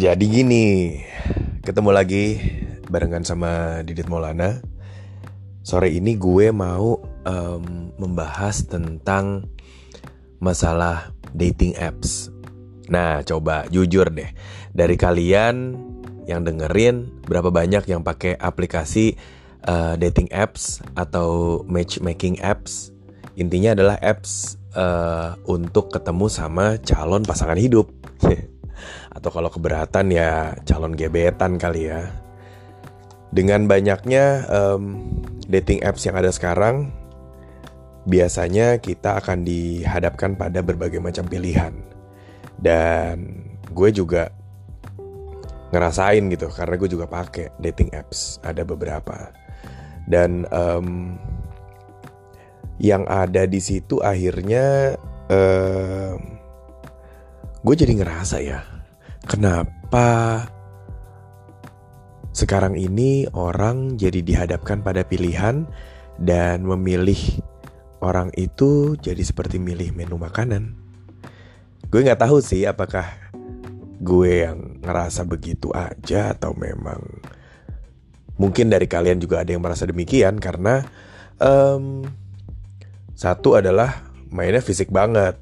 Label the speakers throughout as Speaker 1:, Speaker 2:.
Speaker 1: Jadi gini, ketemu lagi barengan sama Didit Maulana. Sore ini gue mau um, membahas tentang masalah dating apps. Nah, coba jujur deh, dari kalian yang dengerin berapa banyak yang pakai aplikasi uh, dating apps atau matchmaking apps? Intinya adalah apps uh, untuk ketemu sama calon pasangan hidup. Atau kalau keberatan ya calon gebetan kali ya. Dengan banyaknya um, dating apps yang ada sekarang, biasanya kita akan dihadapkan pada berbagai macam pilihan. Dan gue juga ngerasain gitu karena gue juga pakai dating apps ada beberapa dan um, yang ada di situ akhirnya um, gue jadi ngerasa ya kenapa sekarang ini orang jadi dihadapkan pada pilihan dan memilih orang itu jadi seperti milih menu makanan. Gue nggak tahu sih apakah gue yang ngerasa begitu aja atau memang mungkin dari kalian juga ada yang merasa demikian karena um, satu adalah mainnya fisik banget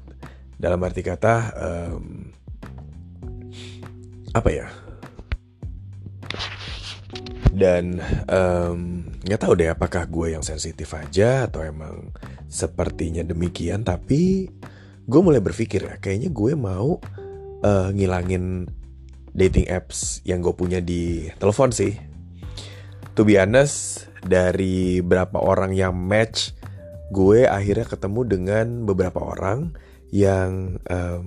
Speaker 1: dalam arti kata um, apa ya dan nggak um, tahu deh apakah gue yang sensitif aja atau emang sepertinya demikian tapi gue mulai berpikir ya kayaknya gue mau uh, ngilangin dating apps yang gue punya di telepon sih. To be honest, dari berapa orang yang match, gue akhirnya ketemu dengan beberapa orang yang um,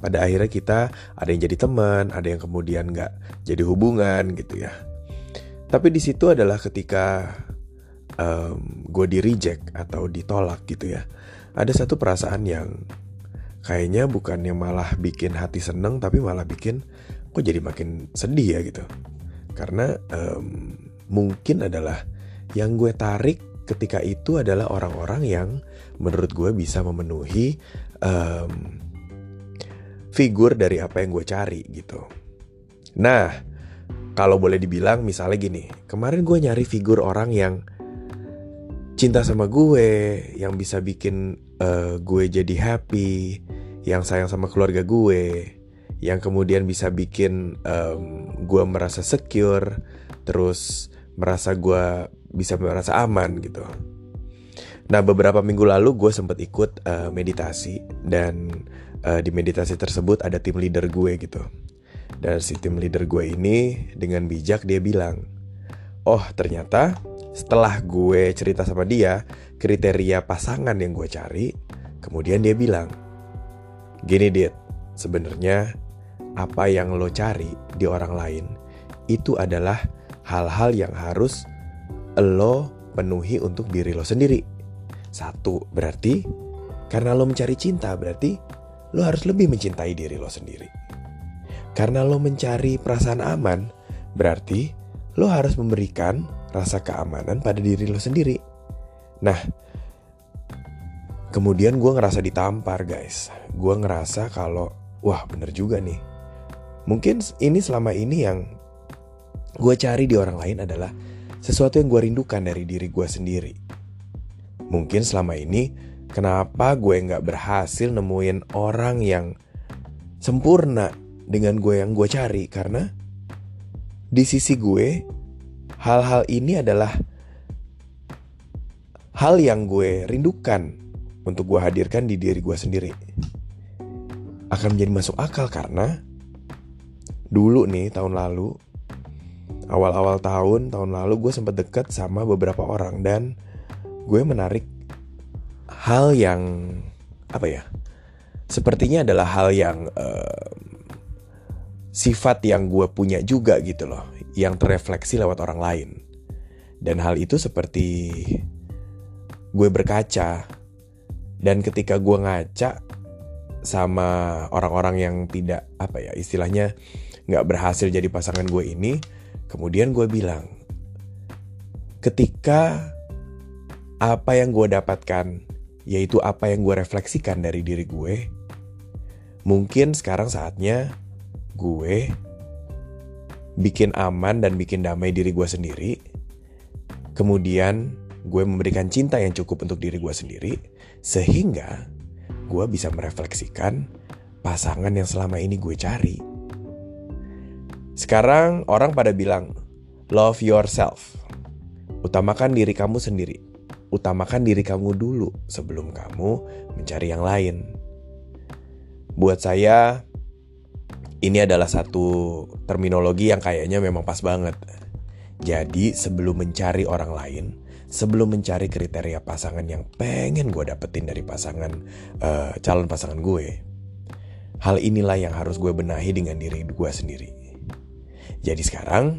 Speaker 1: pada akhirnya kita ada yang jadi teman, ada yang kemudian nggak jadi hubungan gitu ya. Tapi di situ adalah ketika um, gue di reject atau ditolak gitu ya. Ada satu perasaan yang kayaknya bukannya malah bikin hati seneng tapi malah bikin kok jadi makin sedih ya gitu karena um, mungkin adalah yang gue tarik ketika itu adalah orang-orang yang menurut gue bisa memenuhi um, figur dari apa yang gue cari gitu. Nah kalau boleh dibilang misalnya gini kemarin gue nyari figur orang yang cinta sama gue, yang bisa bikin uh, gue jadi happy, yang sayang sama keluarga gue, yang kemudian bisa bikin um, gue merasa secure, terus merasa gue bisa merasa aman gitu. Nah beberapa minggu lalu gue sempat ikut uh, meditasi dan uh, di meditasi tersebut ada tim leader gue gitu. Dan si tim leader gue ini dengan bijak dia bilang, oh ternyata setelah gue cerita sama dia kriteria pasangan yang gue cari, kemudian dia bilang, Gini Dit, sebenarnya apa yang lo cari di orang lain itu adalah hal-hal yang harus lo penuhi untuk diri lo sendiri. Satu, berarti karena lo mencari cinta berarti lo harus lebih mencintai diri lo sendiri. Karena lo mencari perasaan aman, berarti lo harus memberikan rasa keamanan pada diri lo sendiri. Nah, Kemudian gue ngerasa ditampar guys. Gue ngerasa kalau wah bener juga nih. Mungkin ini selama ini yang gue cari di orang lain adalah sesuatu yang gue rindukan dari diri gue sendiri. Mungkin selama ini kenapa gue nggak berhasil nemuin orang yang sempurna dengan gue yang gue cari karena di sisi gue hal-hal ini adalah hal yang gue rindukan untuk gue hadirkan di diri gue sendiri akan menjadi masuk akal karena dulu nih tahun lalu awal-awal tahun tahun lalu gue sempat deket sama beberapa orang dan gue menarik hal yang apa ya sepertinya adalah hal yang uh, sifat yang gue punya juga gitu loh yang terrefleksi lewat orang lain. Dan hal itu seperti gue berkaca dan ketika gue ngaca sama orang-orang yang tidak apa ya istilahnya nggak berhasil jadi pasangan gue ini, kemudian gue bilang, ketika apa yang gue dapatkan yaitu apa yang gue refleksikan dari diri gue, mungkin sekarang saatnya gue bikin aman dan bikin damai diri gue sendiri. Kemudian gue memberikan cinta yang cukup untuk diri gue sendiri. Sehingga gue bisa merefleksikan pasangan yang selama ini gue cari. Sekarang orang pada bilang, love yourself. Utamakan diri kamu sendiri. Utamakan diri kamu dulu sebelum kamu mencari yang lain. Buat saya, ini adalah satu terminologi yang kayaknya memang pas banget. Jadi sebelum mencari orang lain, sebelum mencari kriteria pasangan yang pengen gue dapetin dari pasangan uh, calon pasangan gue, hal inilah yang harus gue benahi dengan diri gue sendiri. Jadi sekarang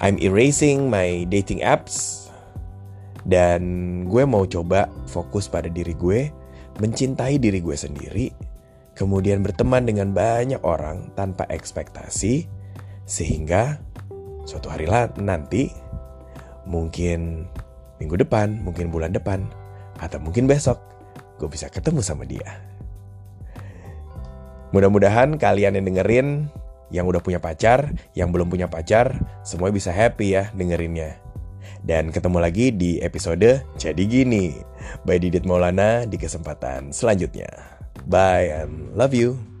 Speaker 1: I'm erasing my dating apps dan gue mau coba fokus pada diri gue, mencintai diri gue sendiri, kemudian berteman dengan banyak orang tanpa ekspektasi sehingga suatu hari nanti mungkin minggu depan, mungkin bulan depan, atau mungkin besok gue bisa ketemu sama dia. Mudah-mudahan kalian yang dengerin yang udah punya pacar, yang belum punya pacar, semua bisa happy ya dengerinnya. Dan ketemu lagi di episode Jadi Gini by Didit Maulana di kesempatan selanjutnya. Bye and love you.